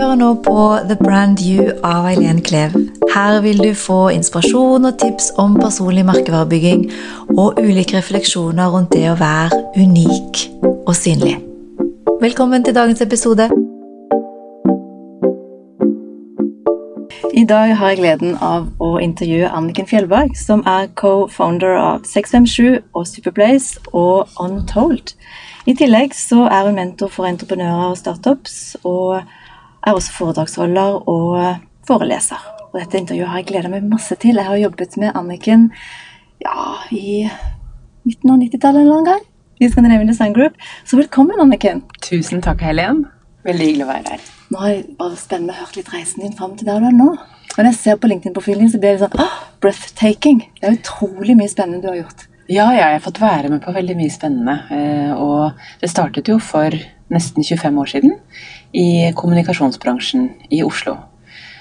hører nå på The Brand You av Eileen Klev. Her vil du få inspirasjon og tips om personlig merkevarebygging og ulike refleksjoner rundt det å være unik og synlig. Velkommen til dagens episode. I dag har jeg gleden av å intervjue Anniken Fjellberg, som er co-founder av 657 og Superplace og Untold. I tillegg så er hun mentor for entreprenører og startups, og er også foredragsholder og foreleser. Og dette intervjuet har jeg gleda meg masse til. Jeg har jobbet med Anniken ja, i midten av 90-tallet en gang i Scandinavian Design Group. Så velkommen, Anniken. Tusen takk, Helen. Veldig hyggelig å være her. Nå har jeg bare spennende hørt litt reisen din fram til der du er nå. Når jeg ser på LinkedIn-profilen din, så blir det sånn oh, breathtaking. Det er utrolig mye spennende du har gjort. Ja, ja, jeg har fått være med på veldig mye spennende. Eh, og det startet jo for nesten 25 år siden i kommunikasjonsbransjen i Oslo.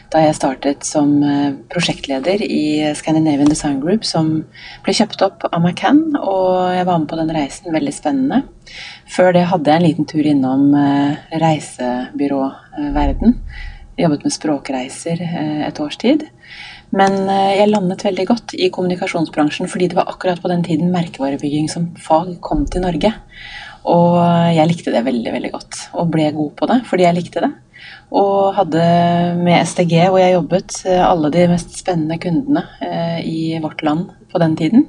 Da jeg startet som eh, prosjektleder i Scandinavian Design Group, som ble kjøpt opp av McCann, og jeg var med på den reisen. Veldig spennende. Før det hadde jeg en liten tur innom eh, reisebyråverden. Jobbet med språkreiser et års tid. Men jeg landet veldig godt i kommunikasjonsbransjen fordi det var akkurat på den tiden merkevarebygging som fag kom til Norge. Og jeg likte det veldig, veldig godt. Og ble god på det fordi jeg likte det. Og hadde med STG, hvor jeg jobbet, alle de mest spennende kundene eh, i vårt land på den tiden.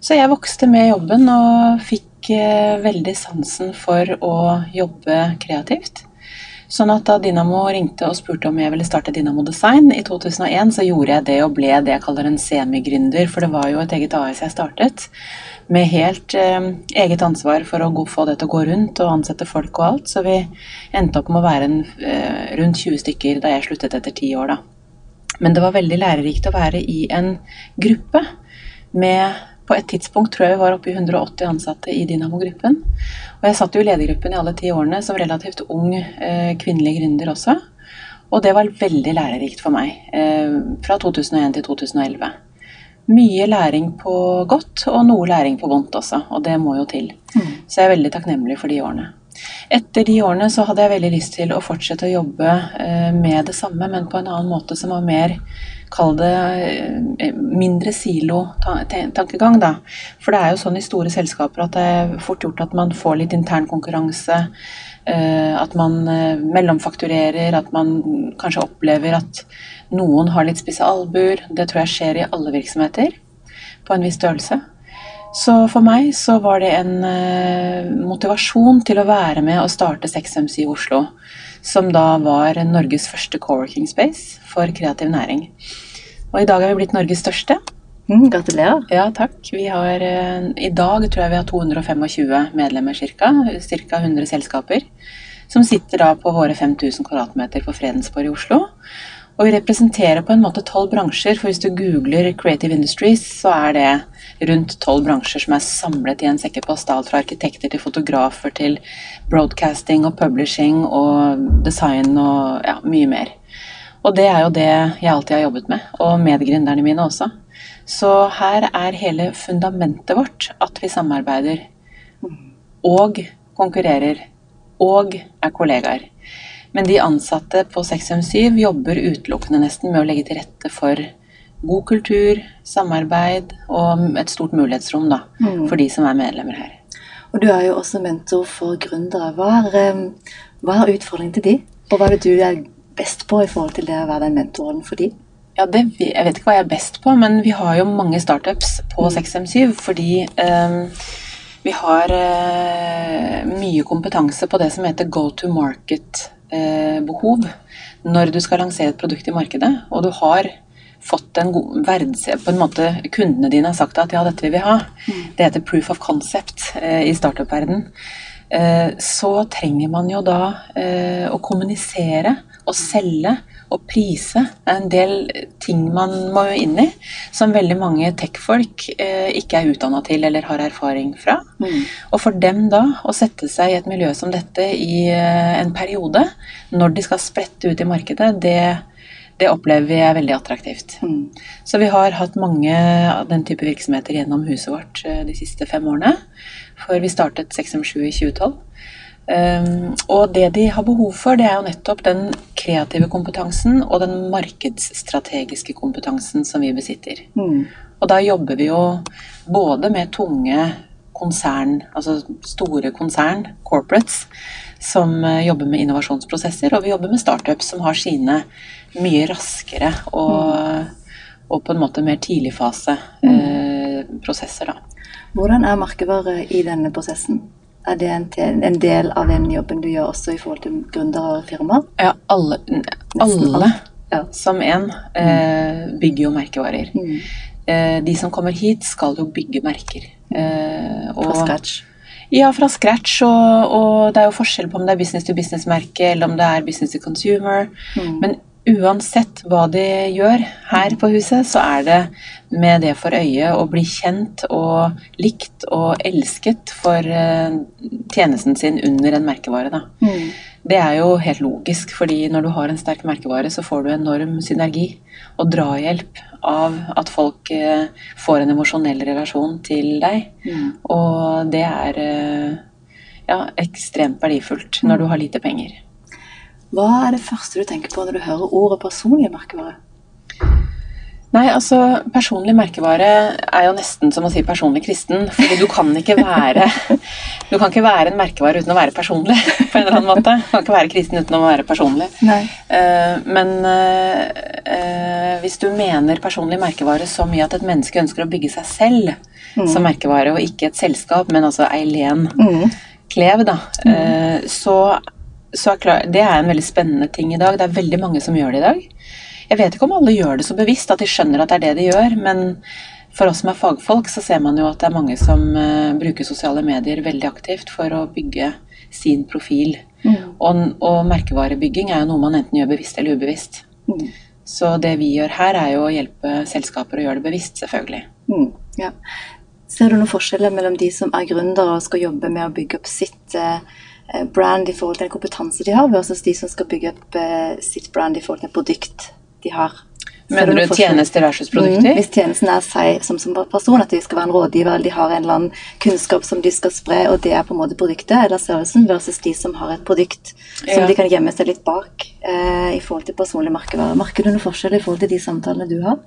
Så jeg vokste med jobben og fikk eh, veldig sansen for å jobbe kreativt. Sånn at da Dynamo ringte og spurte om jeg ville starte Dynamo Design i 2001, så gjorde jeg det og ble det jeg kaller en semigründer, for det var jo et eget AS jeg startet med helt eh, eget ansvar for å få det til å gå rundt og ansette folk og alt. Så vi endte opp med å være en, eh, rundt 20 stykker da jeg sluttet etter ti år, da. Men det var veldig lærerikt å være i en gruppe med På et tidspunkt tror jeg vi var oppe i 180 ansatte i Dynamo-gruppen. Og jeg satt jo i ledergruppen i alle ti årene som relativt ung eh, kvinnelig gründer også. Og det var veldig lærerikt for meg. Eh, fra 2001 til 2011 mye læring på godt og noe læring på vondt også, og det må jo til. Mm. Så jeg er veldig takknemlig for de årene. Etter de årene så hadde jeg veldig lyst til å fortsette å jobbe eh, med det samme, men på en annen måte som var mer Kall det eh, mindre silo-tankegang, da. For det er jo sånn i store selskaper at det er fort gjort at man får litt intern konkurranse. Eh, at man mellomfakturerer, at man kanskje opplever at noen har litt spisse albuer. Det tror jeg skjer i alle virksomheter på en viss størrelse. Så for meg så var det en uh, motivasjon til å være med og starte 6MC i Oslo. Som da var Norges første co-working space for kreativ næring. Og i dag er vi blitt Norges største. Mm, gratulerer. Ja, takk. Vi har, uh, I dag tror jeg vi har 225 medlemmer ca. Ca. 100 selskaper. Som sitter da på våre 5000 kvadratmeter på Fredensborg i Oslo. Og vi representerer på en måte tolv bransjer, for hvis du googler Creative Industries, så er det rundt tolv bransjer som er samlet i en sekkepost. Alt fra arkitekter til fotografer til broadcasting og publishing og design og ja, mye mer. Og det er jo det jeg alltid har jobbet med, og medgründerne mine også. Så her er hele fundamentet vårt at vi samarbeider og konkurrerer og er kollegaer. Men de ansatte på 657 jobber utelukkende nesten med å legge til rette for god kultur, samarbeid og et stort mulighetsrom da, mm. for de som er medlemmer her. Og Du er jo også mentor for gründere. Hva er, hva er utfordringen til de? Og hva er det du er best på i forhold til det å være den mentoren for de? Ja, det, Jeg vet ikke hva jeg er best på, men vi har jo mange startups på 657 mm. fordi um, vi har uh, mye kompetanse på det som heter go to market Eh, behov når du skal lansere et produkt i markedet, og du har fått en god verdse På en måte kundene dine har sagt at ja, dette vil vi ha. Mm. Det heter proof of concept eh, i startup-verden. Eh, så trenger man jo da eh, å kommunisere og selge og prise er en del ting man må inn i, som veldig mange tech-folk eh, ikke er utdanna til eller har erfaring fra. Mm. Og for dem da å sette seg i et miljø som dette i eh, en periode, når de skal sprette ut i markedet, det, det opplever vi er veldig attraktivt. Mm. Så vi har hatt mange av den type virksomheter gjennom huset vårt eh, de siste fem årene. For vi startet 657 i 2012. Um, og det de har behov for, det er jo nettopp den kreative kompetansen og den markedsstrategiske kompetansen som vi besitter. Mm. Og da jobber vi jo både med tunge konsern, altså store konsern, corporates, som eh, jobber med innovasjonsprosesser, og vi jobber med startups som har sine mye raskere og, og på en måte mer tidligfase eh, prosesser. Da. Hvordan er merkevare i denne prosessen? Er det en, en, del av den jobben du gjør også i forhold til gründere og firmaer? Ja, alle, alle ja. som en eh, bygger jo merkevarer. Mm. Eh, de som kommer hit, skal jo bygge merker. Eh, og, fra scratch? Ja, fra scratch. Og, og, det er jo forskjell på om det er business to business-merke eller om det er business to consumer. Mm. Men uansett hva de gjør her på huset, så er det med det for øye å bli kjent og likt og elsket for uh, tjenesten sin under en merkevare. Mm. Det er jo helt logisk, fordi når du har en sterk merkevare, så får du enorm synergi og drahjelp av at folk uh, får en emosjonell relasjon til deg. Mm. Og det er uh, ja, ekstremt verdifullt når du har lite penger. Hva er det første du tenker på når du hører ordet personlig merkevare? Nei, altså Personlig merkevare er jo nesten som å si personlig kristen. fordi du kan ikke være du kan ikke være en merkevare uten å være personlig. på en eller annen måte. Du kan ikke være kristen uten å være personlig. Uh, men uh, hvis du mener personlig merkevare så mye at et menneske ønsker å bygge seg selv mm. som merkevare, og ikke et selskap, men altså Eileen mm. Klev, da, uh, så så er klar, det er en veldig spennende ting i dag. Det er veldig mange som gjør det i dag. Jeg vet ikke om alle gjør det så bevisst, at de skjønner at det er det de gjør. Men for oss som er fagfolk, så ser man jo at det er mange som uh, bruker sosiale medier veldig aktivt for å bygge sin profil. Mm. Og, og, merkevarebygging er jo noe man enten gjør bevisst eller ubevisst. Mm. Så det vi gjør her, er jo å hjelpe selskaper å gjøre det bevisst, selvfølgelig. Mm. Ja. Ser du noen forskjeller mellom de som er gründere og skal jobbe med å bygge opp sitt uh, brand i forhold til den kompetanse de har, versus de som skal bygge opp uh, sitt brand i forhold til produkt de har. Mener du tjenester versus produkter? Mm, hvis tjenesten er seg som, som person, at de skal være en rådgiver, eller de har en eller annen kunnskap som de skal spre, og det er på en måte produktet eller servicen, versus de som har et produkt som ja. de kan gjemme seg litt bak eh, i forhold til personlig merkevare. Merker du noen forskjell i forhold til de samtalene du har?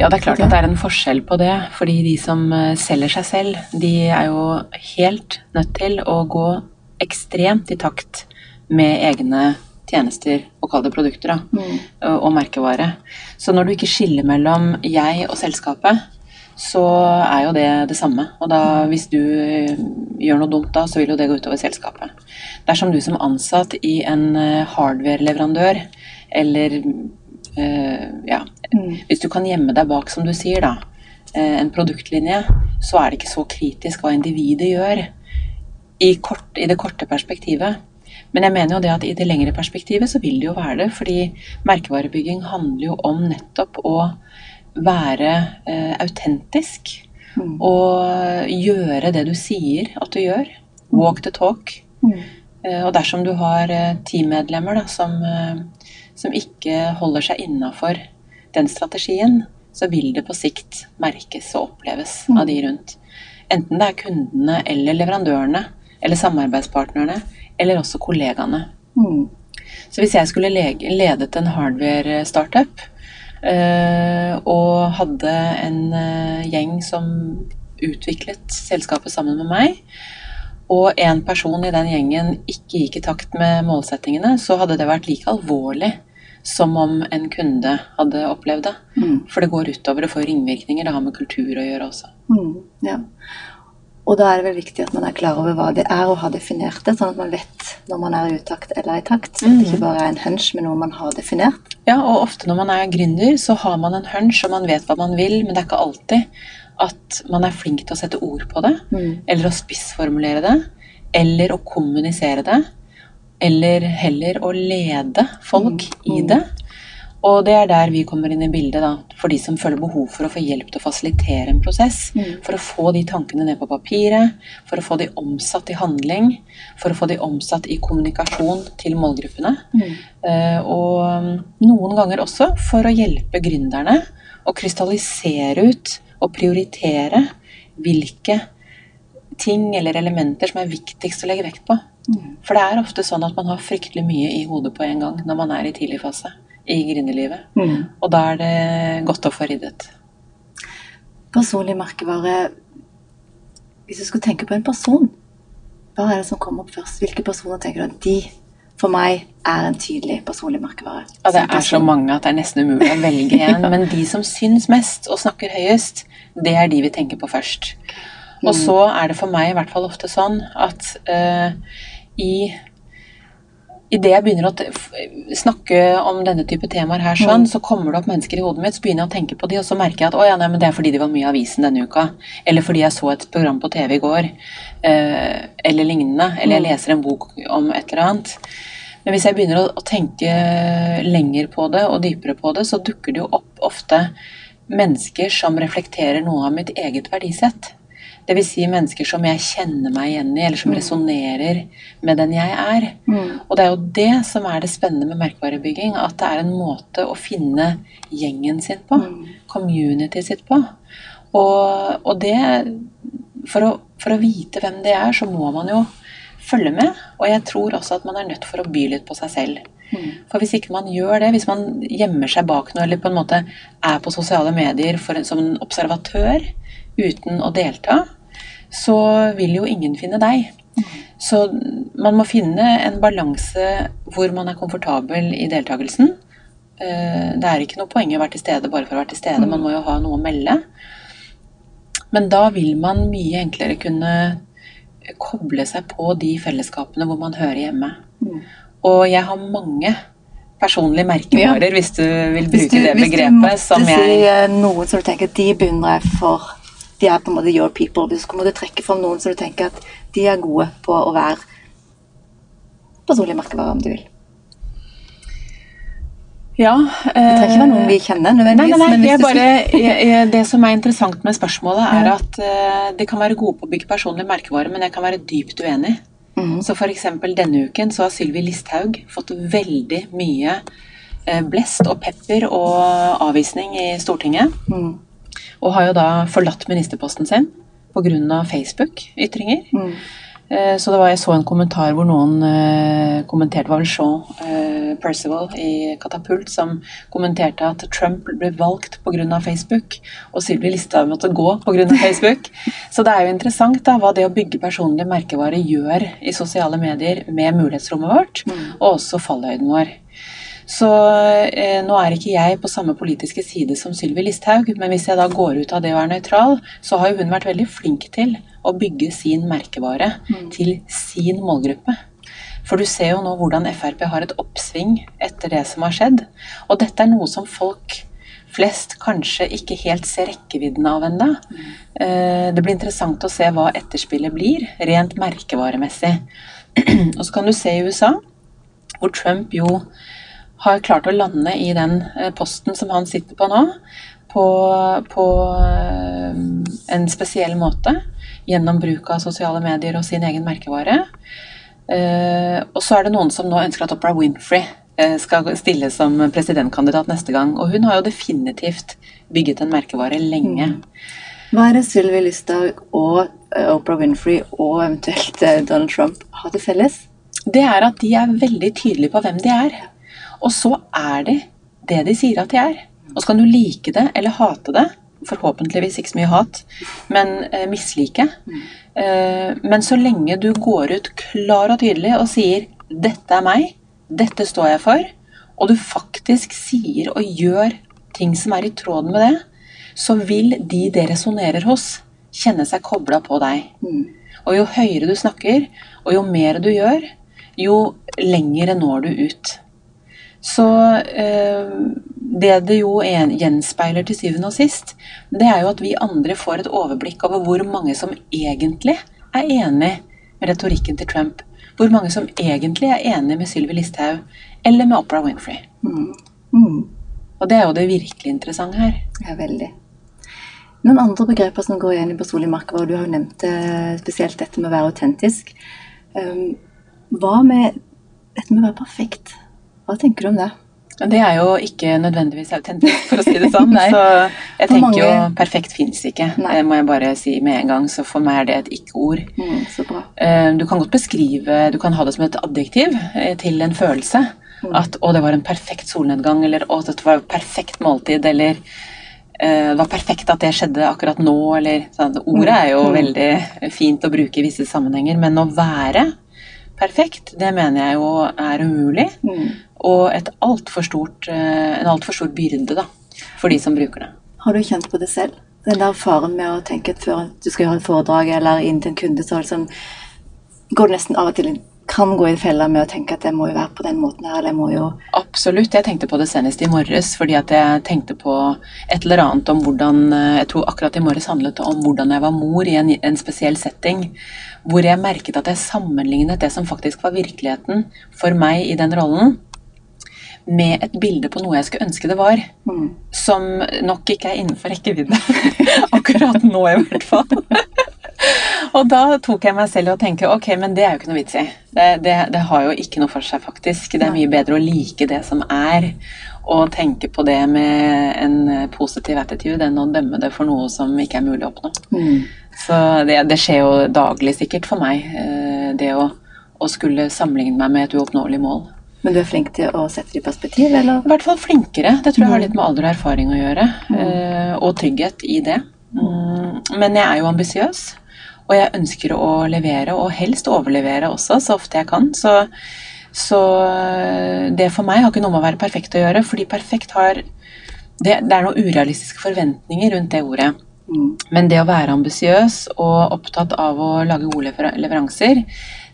Ja, det er klart at det er en forskjell på det. Fordi de som eh, selger seg selv, de er jo helt nødt til å gå ekstremt i takt med egne tjenester og kall det produkter, da, mm. og merkevare. Så når du ikke skiller mellom jeg og selskapet, så er jo det det samme. Og da, hvis du eh, gjør noe dumt da, så vil jo det gå utover selskapet. Dersom du som ansatt i en eh, hardware-leverandør, eller øh, ja mm. Hvis du kan gjemme deg bak, som du sier, da, en produktlinje, så er det ikke så kritisk hva individet gjør i, kort, i det korte perspektivet. Men jeg mener jo det at i det lengre perspektivet så vil det jo være det. Fordi merkevarebygging handler jo om nettopp å være eh, autentisk. Mm. Og gjøre det du sier at du gjør. Walk the talk. Mm. Eh, og dersom du har eh, teammedlemmer da, som, eh, som ikke holder seg innafor den strategien, så vil det på sikt merkes og oppleves mm. av de rundt. Enten det er kundene eller leverandørene eller samarbeidspartnerne eller også kollegaene. Mm. Så hvis jeg skulle ledet en hardware-startup øh, og hadde en øh, gjeng som utviklet selskapet sammen med meg, og en person i den gjengen ikke gikk i takt med målsettingene, så hadde det vært like alvorlig som om en kunde hadde opplevd det. Mm. For det går utover, det får ringvirkninger. Det har med kultur å gjøre også. Mm, ja. Og da er det vel viktig at man er klar over hva det er, og har definert det, sånn at man vet når man er i utakt eller i takt. Så mm. det ikke bare er en hunch, men noe man har definert. Ja, og ofte når man er gründer, så har man en hunch, og man vet hva man vil, men det er ikke alltid at man er flink til å sette ord på det, mm. eller å spissformulere det, eller å kommunisere det, eller heller å lede folk mm. i det. Og det er der vi kommer inn i bildet, da, for de som føler behov for å få hjelp til å fasilitere en prosess. Mm. For å få de tankene ned på papiret, for å få de omsatt i handling. For å få de omsatt i kommunikasjon til målgruppene. Mm. Uh, og noen ganger også for å hjelpe gründerne å krystallisere ut og prioritere hvilke ting eller elementer som er viktigst å legge vekt på. For det er ofte sånn at man har fryktelig mye i hodet på en gang når man er i tidlig fase i gründerlivet. Mm. Og da er det godt å få ryddet. Personlig merkevare Hvis du skulle tenke på en person, hva er det som kommer opp først? Hvilke personer tenker du at de for meg er en tydelig personlig merkevare? Ja, det er så mange at det er nesten umulig å velge en. Men de som syns mest og snakker høyest, det er de vi tenker på først. Og så er det for meg i hvert fall ofte sånn at uh, i Idet jeg begynner å snakke om denne type temaer her, sånn, så kommer det opp mennesker i hodet mitt, så begynner jeg å tenke på de, og så merker jeg at å ja, nei, men det er fordi de var mye i avisen denne uka. Eller fordi jeg så et program på TV i går. Eh, eller lignende. Eller jeg leser en bok om et eller annet. Men hvis jeg begynner å, å tenke lenger på det og dypere på det, så dukker det jo opp ofte mennesker som reflekterer noe av mitt eget verdisett. Det vil si mennesker som jeg kjenner meg igjen i, eller som resonnerer med den jeg er. Og det er jo det som er det spennende med merkevarebygging, at det er en måte å finne gjengen sin på. Community sitt på. Og, og det for å, for å vite hvem det er, så må man jo følge med. Og jeg tror også at man er nødt for å by litt på seg selv. For hvis ikke man gjør det, hvis man gjemmer seg bak noe, eller på en måte er på sosiale medier for som en observatør uten å delta, så vil jo ingen finne deg. Så man må finne en balanse hvor man er komfortabel i deltakelsen. Eh, Det er ikke noe poeng å være til stede bare for å være til stede, man må jo ha noe å melde. Men da vil man mye enklere kunne koble seg på de fellesskapene hvor man hører hjemme. Og jeg har mange personlige merkevarer, hvis du vil bruke du, det hvis du måtte som si jeg eh, noen som du tenker de beundrer jeg for De er på en måte your people. Hvis du måtte trekke fram noen som du tenker at de er gode på å være personlig merkevare, om du vil. Ja. Det trenger ikke være noen vi kjenner, nødvendigvis. nei, nei, jeg bare, jeg, Det som er interessant med spørsmålet, er at eh, de kan være gode på å bygge personlig merkevare, men jeg kan være dypt uenig. Mm. Så eksempel denne uken så har Sylvi Listhaug fått veldig mye eh, blest og pepper og avvisning i Stortinget. Mm. Og har jo da forlatt ministerposten sin pga. Facebook-ytringer. Mm. Eh, Så det var, Jeg så en kommentar hvor noen eh, kommenterte, var vel Sean eh, Percival i Katapult, som kommenterte at Trump ble valgt pga. Facebook, og Sylvi Listhaug måtte gå pga. Facebook. Så det er jo interessant da, hva det å bygge personlig merkevare gjør i sosiale medier med mulighetsrommet vårt, og også fallhøyden vår. Så eh, nå er ikke jeg på samme politiske side som Sylvi Listhaug, men hvis jeg da går ut av det å være nøytral, så har jo hun vært veldig flink til å bygge sin merkevare til sin målgruppe. For du ser jo nå hvordan Frp har et oppsving etter det som har skjedd. Og dette er noe som folk flest kanskje ikke helt ser rekkevidden av ennå. Eh, Det blir interessant å se hva etterspillet blir, rent merkevaremessig. Og så kan du se i USA, hvor Trump jo har klart å lande i den eh, posten som han sitter på nå, på, på eh, en spesiell måte. Gjennom bruk av sosiale medier og sin egen merkevare. Eh, og så er det noen som nå ønsker at Oprah Winfrey skal stille som presidentkandidat neste gang. Og hun har jo definitivt bygget en merkevare lenge. Hva er det Sylvi Listhaug og Opera Oprah Winfrey og eventuelt Donald Trump har til felles? Det er at de er veldig tydelige på hvem de er. Og så er de det de sier at de er. Og så kan du like det eller hate det. Forhåpentligvis ikke så mye hat, men eh, mislike. Eh, men så lenge du går ut klar og tydelig og sier 'dette er meg', 'dette står jeg for', og du faktisk sier og gjør ting som er i tråd med det, så vil de det resonnerer hos, kjenne seg kobla på deg. Og jo høyere du snakker, og jo mer du gjør, jo lengre når du ut. Så eh, det det jo en, gjenspeiler til syvende og sist, det er jo at vi andre får et overblikk over hvor mange som egentlig er enig med retorikken til Trump. Hvor mange som egentlig er enig med Sylvi Listhaug eller med Oprah Winfrey. Mm. Og det er jo det virkelig interessante her. Ja, veldig. Noen andre begreper som går igjen i personlig og du har jo nevnt eh, spesielt dette med å være autentisk. Um, hva med dette med å være perfekt? Hva tenker du om det? Det er jo ikke nødvendigvis autentisk, for å si det sånn. så jeg tenker mange- jo perfekt fins ikke. Nei. Det må jeg bare si med en gang. Så for meg er det et ikke-ord. Mm. Eh, Du kan godt beskrive, du kan ha det som et adjektiv eh, til en følelse. At 'å, det var en perfekt solnedgang', eller 'å, dette var et perfekt måltid', eller eh, 'det var perfekt at det skjedde akkurat nå', eller sånn. Ordet er jo veldig fint å bruke i visse sammenhenger, men å være perfekt, det mener jeg jo er umulig. Mm. Og et alt for stort, eh, en altfor stor byrde da, for de som bruker det. Har du kjent på det selv? Den der faren med å tenke at før du skal gjøre et foredrag eller inn til en kunde, så liksom, det Går du nesten av og til kan gå i fella med å tenke at jeg må jo være på den måten her, eller jeg må jo Absolutt. Jeg tenkte på det senest i morges, fordi at jeg tenkte på et eller annet om hvordan eh, Jeg tror akkurat i morges handlet det om hvordan jeg var mor i en, en spesiell setting. Hvor jeg merket at jeg sammenlignet det som faktisk var virkeligheten for meg i den rollen, med et bilde på noe jeg skulle ønske det var. mm. Som nok ikke er innenfor rekkevidde. Akkurat nå, i hvert fall. Og da tok jeg meg selv og tenkte ok, men det er jo ikke noe vits i. Det, det, det har jo ikke noe for seg, faktisk. Det er mye bedre å like det som er, og tenke på det med en positiv attitude enn å dømme det for noe som ikke er mulig å oppnå. Mm. Så det, det skjer jo daglig sikkert for meg, eh, det å, å skulle sammenligne meg med et uoppnåelig mål. Men du er flink til å sette det i perspektiv, eller? I hvert fall flinkere. Det tror jeg har litt med alder og erfaring å gjøre. Mm. Og trygghet i det. Mm, Men jeg er jo ambisiøs, og jeg ønsker å levere, og helst overlevere også, så ofte jeg kan. Så, så eh, det for meg har ikke noe med å være perfekt å gjøre, fordi perfekt har det, det er noen urealistiske forventninger rundt det ordet. Mm. Men det å være ambisiøs og opptatt av å lage gode lever- leveranser,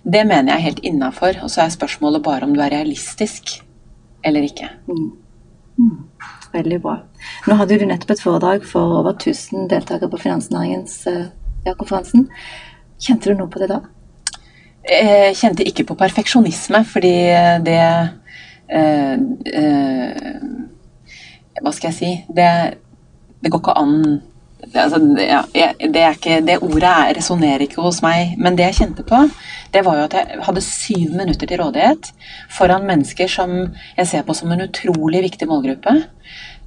det mener jeg er helt innafor. Og så er spørsmålet bare om du er realistisk eller ikke. Mm. Mm. Veldig bra. Nå hadde du nettopp et foredrag for over 1000 deltakere på Finansnæringens eh, Hansen. Kjente du noe på det da? Jeg kjente ikke på perfeksjonisme, fordi det eh, eh, Hva skal jeg si? Det, det går ikke an det, altså, ja, det, ikke, det ordet er- resonnerer ikke hos meg. Men det jeg kjente på, det var jo at jeg hadde syv minutter til rådighet foran mennesker som jeg ser på som en utrolig viktig målgruppe.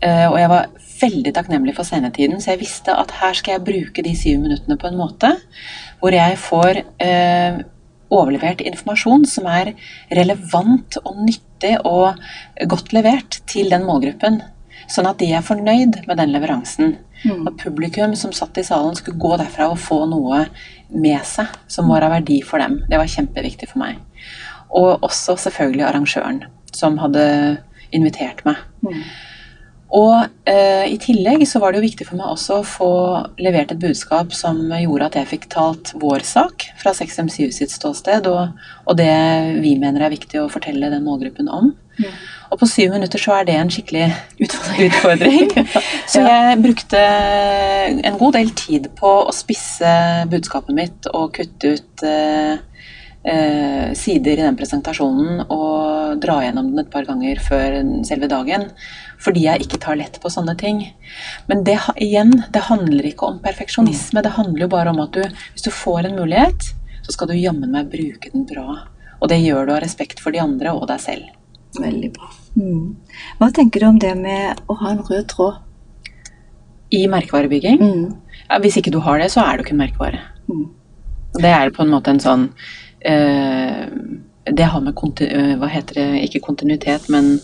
Eh, og jeg var veldig takknemlig for scenetiden, så jeg visste at her skal jeg bruke de syv minuttene på en måte hvor jeg får eh, overlevert informasjon som er relevant og nyttig og godt levert til den målgruppen. Sånn at de er fornøyd med den leveransen. At publikum som satt i salen skulle gå derfra og få noe med seg som var av verdi for dem. Det var kjempeviktig for meg. Og også selvfølgelig arrangøren som hadde invitert meg. Og eh, i tillegg så var det jo viktig for meg også å få levert et budskap som gjorde at jeg fikk talt vår sak fra 6M7 sitt ståsted, og, og det vi mener er viktig å fortelle den målgruppen om. Og på syv minutter så er det en skikkelig Utfordring. utfordring. Så jeg brukte en god del tid på å spisse budskapet mitt og kutte ut eh, eh, sider i den presentasjonen og dra gjennom den et par ganger før selve dagen. Fordi jeg ikke tar lett på sånne ting. Men det, igjen, det handler ikke om perfeksjonisme. Det handler jo bare om at du, hvis du får en mulighet, så skal du jammen meg bruke den bra. Og det gjør du av respekt for de andre og deg selv. Veldig bra. Mm. Hva tenker du om det med å ha en rød tråd? I merkevarebygging Mm. ja, Hvis ikke du har det, så er du ikke en merkevare. Mm. Det er på en måte en sånn eh, Det har med eh, Hva heter det? Ikke kontinuitet, men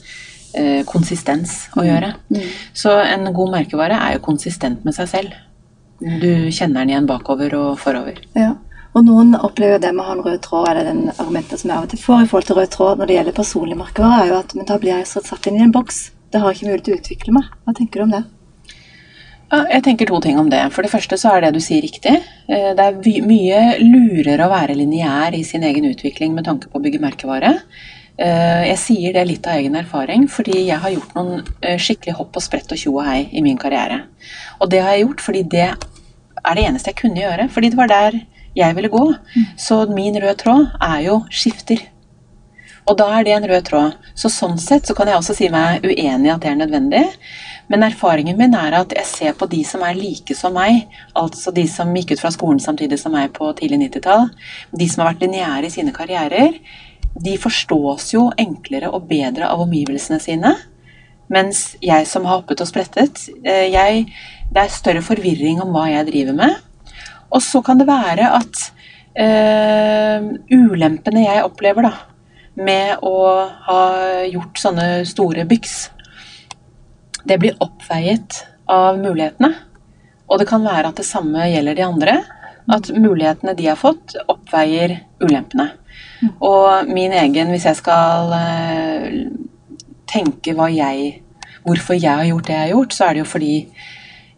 eh, konsistens å gjøre. Mm. Så en god merkevare er jo konsistent med seg selv. Du kjenner den igjen bakover og forover. Ja. Og noen opplever det med å ha en rød tråd, eller den argumentet som jeg av og til får i forhold til rød tråd når det gjelder personlige merkevarer, er jo at men da blir jeg satt inn i en boks. Det har jeg ikke mulighet til å utvikle meg. Hva tenker du om det? Ja, jeg tenker to ting om det. For det første så er det du sier riktig. Eh, Det er mye lurere å være lineær i sin egen utvikling med tanke på å bygge merkevare. Eh, Jeg sier det litt av egen erfaring, fordi jeg har gjort noen eh, skikkelig hopp og sprett og tjo og hei i min karriere. Og det har jeg gjort fordi det er det eneste jeg kunne gjøre. Fordi det var der jeg ville gå. Så min røde tråd er jo skifter. Og da er det en rød tråd. Så sånn sett så kan jeg også si meg uenig i at det er nødvendig. Men erfaringen min er at jeg ser på de som er like som meg, altså de som gikk ut fra skolen samtidig som meg på tidlig 90-tall, de som har vært lineære i sine karrierer, de forstås jo enklere og bedre av omgivelsene sine. Mens jeg som har hoppet og sprettet, eh, jeg, det er større forvirring om hva jeg driver med. Og så kan det være at øh, ulempene jeg opplever da, med å ha gjort sånne store byks, det blir oppveiet av mulighetene. Og det kan være at det samme gjelder de andre. At mulighetene de har fått, oppveier ulempene. Og min egen, hvis jeg skal uh, tenke jeg Hvorfor jeg har gjort det jeg har gjort, så er det jo fordi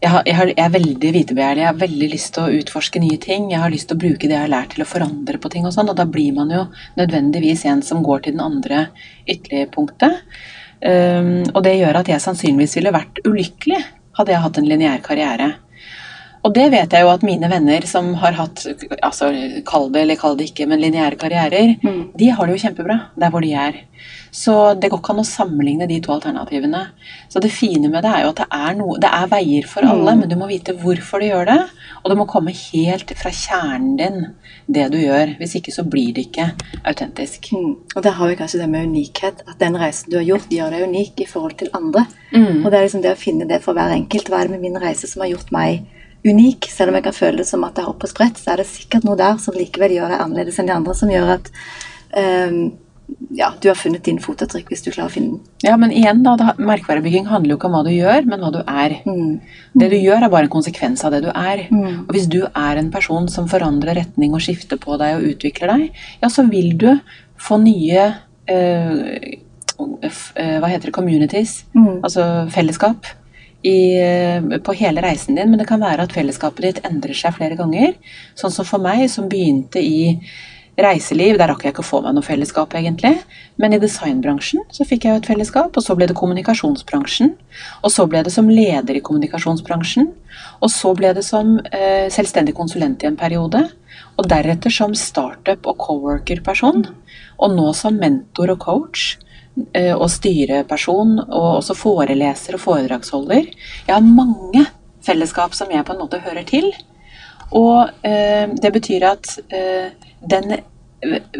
jeg, har, jeg, har, jeg, er veldig vitebegjærlig. Jeg har veldig lyst til å utforske nye ting. Jeg har lyst til å bruke det jeg har lært til å forandre på ting og sånn. Og da blir man jo nødvendigvis en som går til den andre ytterligpunktet. Um, og det gjør at jeg sannsynligvis ville vært ulykkelig hadde jeg hatt en lineær karriere. Og det vet jeg jo at mine venner som har hatt altså kall det eller kall det ikke, men lineære karrierer, mm. de har det jo kjempebra der hvor de er. Så det går ikke an å sammenligne de to alternativene. Så det fine med det er jo at det er, noe, det er veier for alle, mm. men du må vite hvorfor du gjør det. Og det må komme helt fra kjernen din, det du gjør. Hvis ikke så blir det ikke autentisk. Mm. Og der har vi kanskje det med unikhet. At den reisen du har gjort, gjør deg unik i forhold til andre. Mm. Og det er liksom det å finne det for hver enkelt. Hva er det med min reise som har gjort meg unik. Selv om jeg kan føle det som at jeg og spredt, så er det sikkert noe der som likevel gjør deg annerledes enn de andre, som gjør at um, ja, du har funnet din fotavtrykk hvis du klarer å finne den. Ja, men igjen da, Merkevarebygging handler jo ikke om hva du gjør, men hva du er. Mm. Det du gjør, er bare en konsekvens av det du er. Mm. Og Hvis du er en person som forandrer retning og skifter på deg og utvikler deg, ja, så vil du få nye øh, Hva heter det? Communities. Mm. Altså fellesskap i, eh, på hele reisen din, men det kan være at fellesskapet ditt endrer seg flere ganger. Sånn som for meg, som begynte i reiseliv, der rakk jeg ikke å få meg noe fellesskap, egentlig. Men i designbransjen så fikk jeg jo et fellesskap, og så ble det kommunikasjonsbransjen. Og så ble det som leder i kommunikasjonsbransjen. Og så ble det som eh, selvstendig konsulent i en periode. Og deretter som startup- og co-worker-person. Og nå som mentor og coach. Eh, og styreperson, og også foreleser og foredragsholder. Jeg har mange fellesskap som jeg på en måte hører til. Og eh, det betyr at eh, den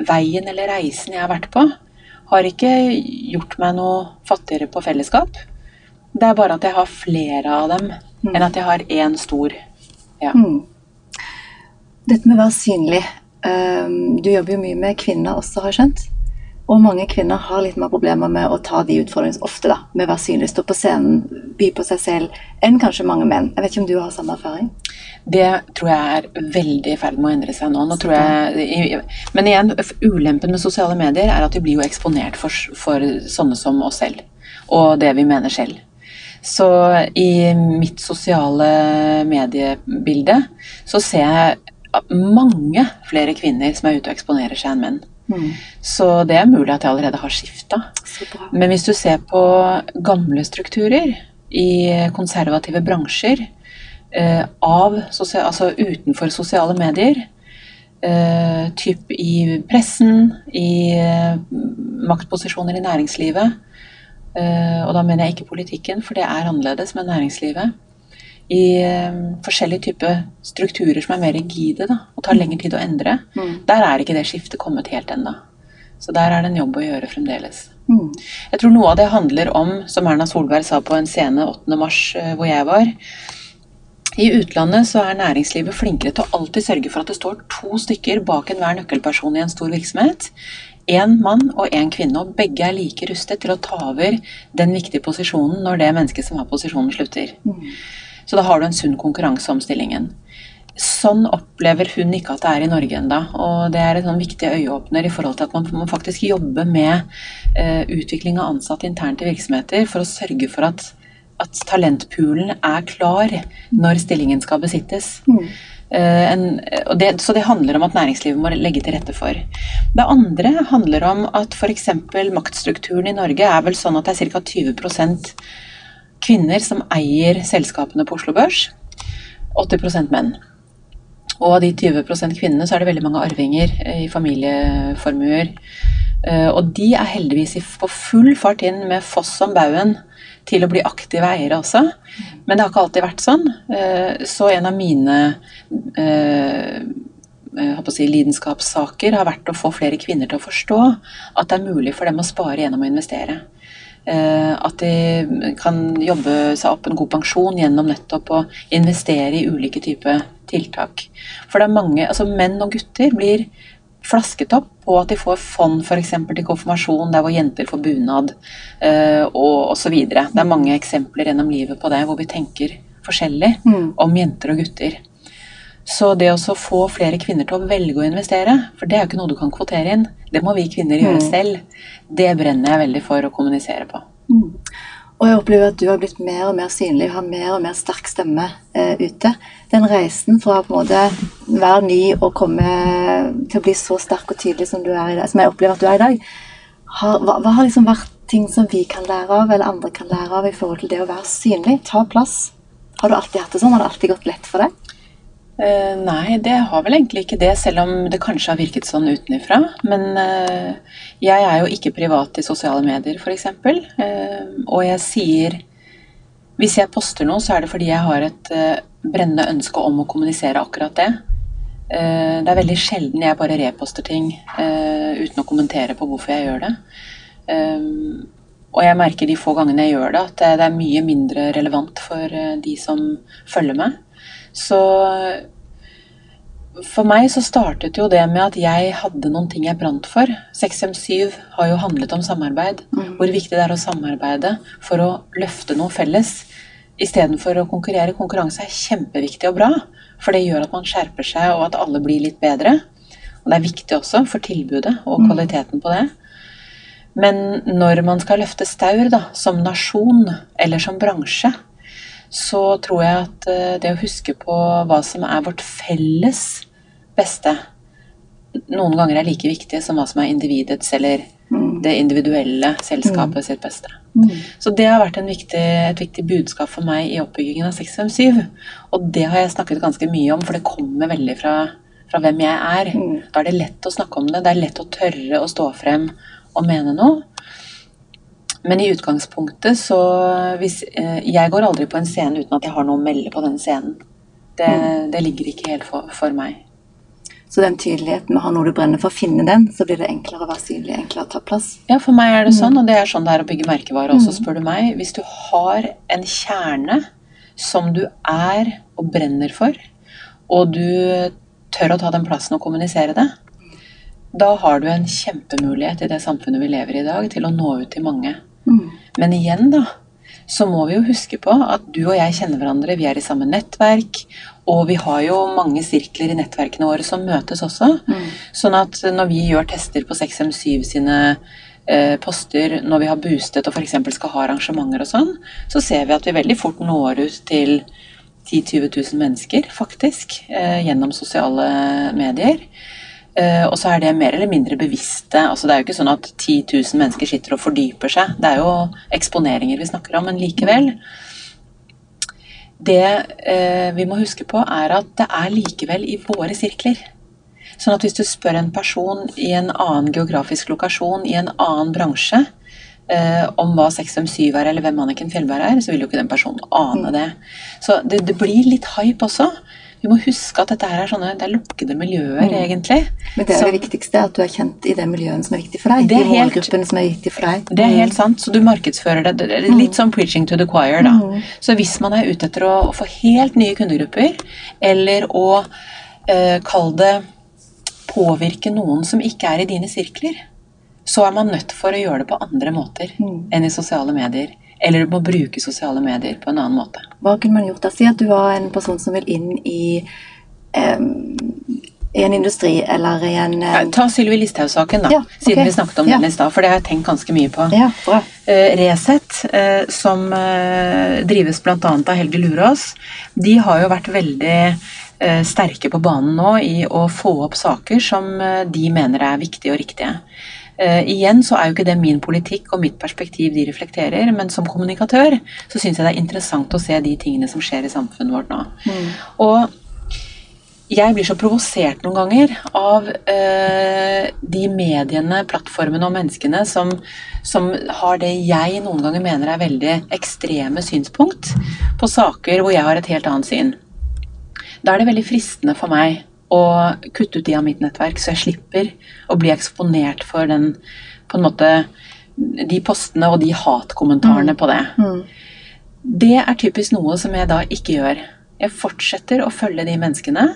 veien eller reisen jeg har vært på, har ikke gjort meg noe fattigere på fellesskap. Det er bare at jeg har flere av dem mm. enn at jeg har én stor. Ja. Mm. Dette med å være synlig. Um, du jobber jo mye med kvinner også, har jeg skjønt? Og mange kvinner har litt mer problemer med å ta de utfordringene ofte da, med å være synlig, stå på scenen, by på seg selv, enn kanskje mange menn. Jeg vet ikke om du har samme erfaring? Det tror jeg er veldig i ferd med å endre seg nå. nå jeg, men igjen, ulempen med sosiale medier er at vi blir jo eksponert for, for sånne som oss selv, og det vi mener selv. Så i mitt sosiale mediebilde så ser jeg mange flere kvinner som er ute og eksponerer seg enn menn. Mm. Så det er mulig at jeg allerede har skifta. Men hvis du ser på gamle strukturer i konservative bransjer eh, av, altså utenfor sosiale medier, eh, typ i pressen, i eh, maktposisjoner i næringslivet, eh, og da mener jeg ikke politikken, for det er annerledes med næringslivet i um, forskjellige typer strukturer som er mer rigide da, og tar lengre tid å endre, mm. der er ikke det skiftet kommet helt ennå. Så der er det en jobb å gjøre fremdeles. Mm. Jeg tror noe av det handler om, som Erna Solberg sa på en scene 8. mars uh, hvor jeg var I utlandet så er næringslivet flinkere til å alltid sørge for at det står to stykker bak enhver nøkkelperson i en stor virksomhet. Én mann og én kvinne, og begge er like rustet til å ta over den viktige posisjonen når det mennesket som har posisjonen, slutter. Mm. Så da har du en sunn konkurranse om stillingen. Sånn opplever hun ikke at det er i Norge ennå. Og det er en sånn viktig øyeåpner i forhold til at man må faktisk jobbe med uh, utvikling av ansatte internt i virksomheter for å sørge for at, at talentpoolen er klar når stillingen skal besittes. Mm. Uh, en, det, så det handler om at næringslivet må legge til rette for. Det andre handler om at f.eks. maktstrukturen i Norge er vel sånn at det er ca. 20 kvinner som eier selskapene på Oslo Børs. 80% menn. Og av de 20% kvinnene så er det veldig mange arvinger eh, i familieformuer. Eh, og de er heldigvis på full fart inn med foss om baugen til å bli aktive eiere også. Men det har ikke alltid vært sånn. Eh, så en av mine si, lidenskapssaker har vært å få flere kvinner til å forstå at det er mulig for dem å spare gjennom å investere. Eh, at de kan jobbe seg opp en god pensjon gjennom nettopp å investere i ulike typer tiltak. For det er mange, altså Menn og gutter blir flasket opp på at de får fond f.eks. til konfirmasjon, der hvor jenter får bunad uh, og osv. Det er mange eksempler gjennom livet på det hvor vi tenker forskjellig mm. om jenter og gutter. Så det å få flere kvinner til å velge å investere, for det er jo ikke noe du kan kvotere inn, det må vi kvinner gjøre mm. selv, det brenner jeg veldig for å kommunisere på. Mm. Og jeg opplever at du har blitt mer og mer synlig, har mer og mer sterk stemme eh, ute. Den reisen fra måte være ny og komme til å bli så sterk og tydelig som du er i dag, som jeg opplever at du er i dag, har, hva, hva, har liksom vært ting som vi kan lære av, eller andre kan lære av i forhold til det å være synlig? Ta plass. Har du alltid hatt det sånn? Har det alltid gått lett for deg? Uh, nei, det har vel egentlig ikke det, selv om det kanskje har virket sånn utenfra. Men uh, jeg er jo ikke privat i sosiale medier, f.eks. Uh, og jeg sier Hvis jeg poster noe, så er det fordi jeg har et brennende ønske om å kommunisere akkurat det. det er veldig sjelden jeg bare reposter ting uten å kommentere på hvorfor jeg gjør det. og jeg merker de få gangene jeg gjør det, at det, det er mye mindre relevant for de som følger meg. Så for meg så startet jo det med at jeg hadde noen ting jeg brant for. 6M7 har jo handlet om samarbeid. Mm. Hvor viktig det er å samarbeide for å løfte noe felles. Istedenfor å konkurrere. Konkurranse er kjempeviktig og bra. For det gjør at man skjerper seg, og at alle blir litt bedre. Og det er viktig også for tilbudet og mm. kvaliteten på det. Men når man skal løfte staur da, som nasjon eller som bransje, så tror jeg at eh, det å huske på hva som er vårt felles beste, noen ganger er like viktig som hva som er individets eller mm. det individuelle selskapet mm. sitt beste. Mm. Så det har vært viktig, et viktig budskap for meg i oppbyggingen av 657. Og det har jeg snakket ganske mye om, for det kommer veldig fra, fra hvem jeg er. Da er det lett å snakke om det. Det er lett å tørre å stå frem og mene noe. Men i utgangspunktet så hvis, eh, Jeg går aldri på en scene uten at jeg har noe å melde på den scenen. Det, mm. det ligger ikke helt for, for, meg. Så den tydeligheten med å ha noe du brenner for, å finne den, så blir det enklere å være synlig, enklere å ta plass? Ja, for meg er det sånn, mm. og det er sånn det er å bygge merkevare også, mm. spør du meg. Hvis du har en kjerne som du er og brenner for, og du tør å ta den plassen og kommunisere det, da har du en kjempemulighet i det samfunnet vi lever i i dag, til å nå ut til mange. Mm. Men igjen, da, så må vi jo huske på at du og jeg kjenner hverandre, vi er i samme nettverk, og vi har jo mange sirkler i nettverkene våre som møtes også. Mm. Sånn at når vi gjør tester på 6M7 sine eh, poster, når vi har boostet og f.eks. skal ha arrangementer og sånn, så ser vi at vi veldig fort når ut til 10 000-20 000 mennesker, faktisk, eh, gjennom sosiale medier. Uh, og så er det mer eller mindre bevisste. altså Det er jo ikke sånn at 10 000 mennesker sitter og fordyper seg. Det er jo eksponeringer vi snakker om, men likevel. Det uh, vi må huske på, er at det er likevel i våre sirkler. Sånn at hvis du spør en person i en annen geografisk lokasjon, i en annen bransje, uh, om hva 657 er, eller hvem Anniken Fjellberg er, så vil jo ikke den personen ane det. Så det, det blir litt hype også. Vi må huske at dette her er sånne, det er lukkede miljøer, mm. egentlig. Men det er så, det viktigste, at du er kjent i det miljøet som er viktig for deg. Det er de som er viktig for deg. Det er helt mm. sant. Så du markedsfører det. det litt sånn preaching to the choir, da. Mm. Så hvis man er ute etter å få helt nye kundegrupper, eller å eh, kalle det påvirke noen som ikke er i dine sirkler, så er man nødt for å gjøre det på andre måter mm. enn i sosiale medier. Eller du må bruke sosiale medier på en annen måte. Hva kunne man gjort da? Si at du var en person som vil inn i um, i en industri eller i en uh... Ta Sylvi Listhaug-saken, da. Ja, okay. Siden vi snakket om ja. den i stad, for det har jeg tenkt ganske mye på. Ja. Uh, Resett, uh, som uh, drives bl.a. av Helge Lurås, de har jo vært veldig sterke på banen nå i å få opp saker som de mener er viktige og riktige. Uh, igjen så er jo ikke det min politikk og mitt perspektiv de reflekterer, men som kommunikatør så syns jeg det er interessant å se de tingene som skjer i samfunnet vårt nå. Mm. Og jeg blir så provosert noen ganger av uh, de mediene, plattformene og menneskene som, som, har det jeg noen ganger mener er veldig ekstreme synspunkt på saker hvor jeg har et helt annet syn. Da er det veldig fristende for meg og kutte ut de av mitt nettverk, så jeg slipper å bli eksponert for den på en måte de postene og de hatkommentarene Mm. på det. Mm. Det er typisk noe som jeg da ikke gjør. Jeg fortsetter å følge de menneskene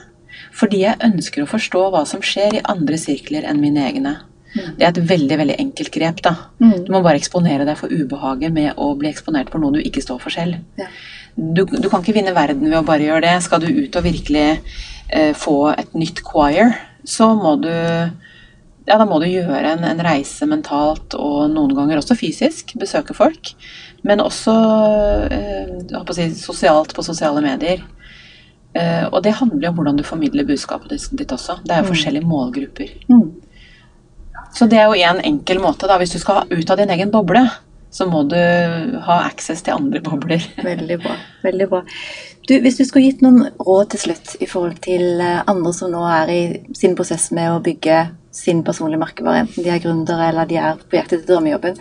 fordi jeg ønsker å forstå hva som skjer i andre sirkler enn mine egne. Mm. Det er et veldig veldig enkelt grep. da. Mm. Du må bare eksponere deg for ubehaget med å bli eksponert for noe du ikke står for selv. Ja. Du, du kan ikke vinne verden ved å bare gjøre det. Skal du ut og virkelig eh, få et nytt choir, så må du ja, da må du gjøre en, en reise mentalt og noen ganger også fysisk. Besøke folk. Men også eh, si, sosialt på sosiale medier. Eh, og det handler om hvordan du formidler budskapet ditt også. Det er jo Mm. forskjellige målgrupper. Mm. Så det er jo en enkel måte. da. Hvis du skal ut av din egen boble, så må du ha access til andre bobler. Veldig bra. veldig bra. Du, hvis du skulle gitt noen råd til slutt i forhold til eh, andre som nå er i sin prosess med å bygge sin personlige merkevare, enten de er gründere eller de er på jakt etter drømmejobben,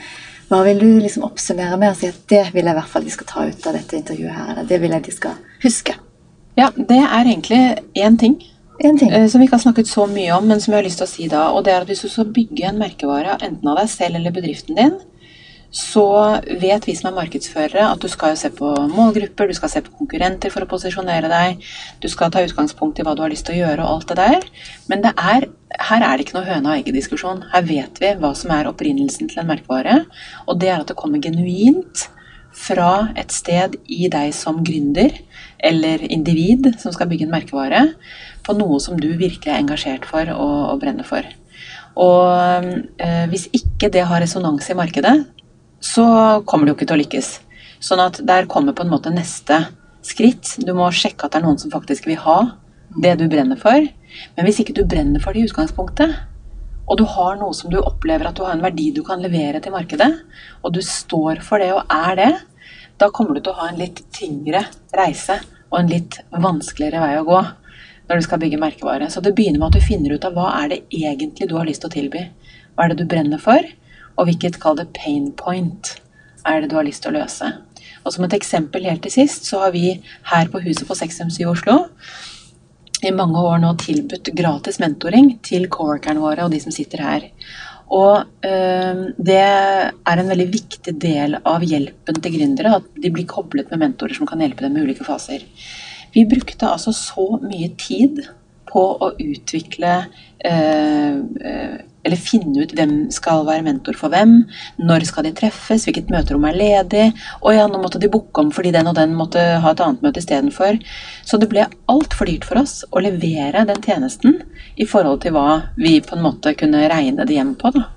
hva vil du liksom oppsummere med og si at det vil jeg i hvert fall de skal ta ut av dette intervjuet her, eller det vil jeg de skal huske? Ja, det er egentlig én ting som vi ikke har snakket så mye om, men som jeg har lyst til å si da. Og det er at hvis du skal bygge en merkevare, enten av deg selv eller bedriften din, så vet vi som er markedsførere at du skal jo se på målgrupper, du skal se på konkurrenter for å posisjonere deg, du skal ta utgangspunkt i hva du har lyst til å gjøre og alt det der. Men det er, her er det ikke noe høne og egget-diskusjon. Her vet vi hva som er opprinnelsen til en merkevare, og det er at det kommer genuint fra et sted i deg som gründer eller individ som skal bygge en merkevare, på noe som du virkelig er engasjert for og, og brenner for. Og eh, hvis ikke det har resonans i markedet, så kommer du jo ikke til å lykkes. Sånn at der kommer på en måte neste skritt. Du må sjekke at det er noen som faktisk vil ha det du brenner for. Men hvis ikke du brenner for det i utgangspunktet, og du har noe som du opplever at du har en verdi du kan levere til markedet, og du står for det og er det, da kommer du til å ha en litt tyngre reise og en litt vanskeligere vei å gå når du skal bygge merkevare. Så det begynner med at du finner ut av hva er det egentlig du har lyst til å tilby. Hva er det du brenner for, og hvilket, kall det pain point, er det du har lyst til å løse. Og som et eksempel helt til sist, så har vi her på huset på 657 i Oslo i mange år nå tilbudt gratis mentoring til coworkerne våre og de som sitter her. Og øh, det er en veldig viktig del av hjelpen til gründere, at de blir koblet med mentorer som kan hjelpe dem med ulike faser. Vi brukte altså så mye tid på å utvikle øh, øh, eller finne ut hvem skal være mentor for hvem, når skal de treffes, hvilket møterom er ledig, og ja, nå måtte de booke om fordi den og den måtte ha et annet møte istedenfor. Så det ble altfor dyrt for oss å levere den tjenesten i forhold til hva vi på en måte kunne regne det hjem på. Da.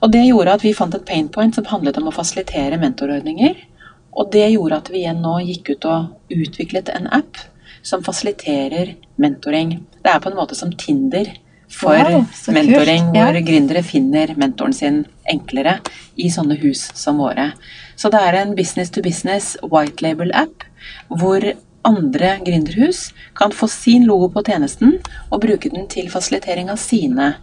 Og det gjorde at vi fant et pain point som handlet om å fasilitere mentorordninger. Og det gjorde at vi igjen nå gikk ut og utviklet en app som fasiliterer mentoring. Det er på en måte som Tinder for Wow, mentoring, kult. mentoring, Ja. hvor gründere finner mentoren sin enklere i sånne hus som våre. Så det er en business to business white label-app hvor andre gründerhus kan få sin logo på tjenesten og bruke den til fasilitering av sine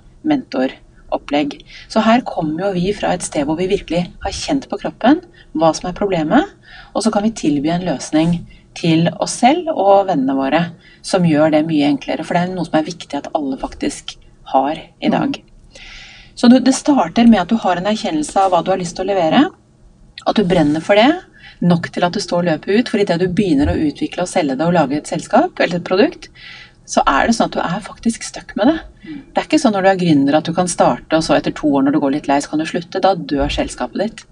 mentoropplegg. Så her kommer jo vi fra et sted hvor vi virkelig har kjent på kroppen hva som er problemet, og så kan vi tilby en løsning til oss selv og vennene våre som gjør det mye enklere. For det er noe som er viktig at alle faktisk har i dag. Så det starter med at du har en erkjennelse av hva du har lyst til å levere. At du brenner for det. Nok til at du står løpet ut. For idet du begynner å utvikle og selge det og lage et selskap eller et produkt, så er det sånn at du er faktisk stuck med det. Det er ikke sånn når du er gründer at du kan starte, og så etter to år når du går litt lei, så kan du slutte. Da dør selskapet ditt.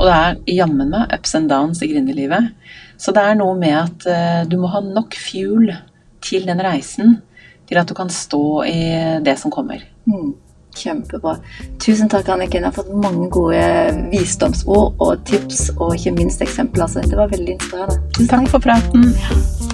Og det er jammen meg ups and downs i gründerlivet. Så det er noe med at uh, du må ha nok fuel til den reisen til at du kan stå i det som kommer. Mm, kjempebra. Tusen takk, Anniken. Jeg har fått mange gode visdomsord og tips, og ikke minst eksempler. Så dette var veldig inspirerende. Tusen Takk for praten.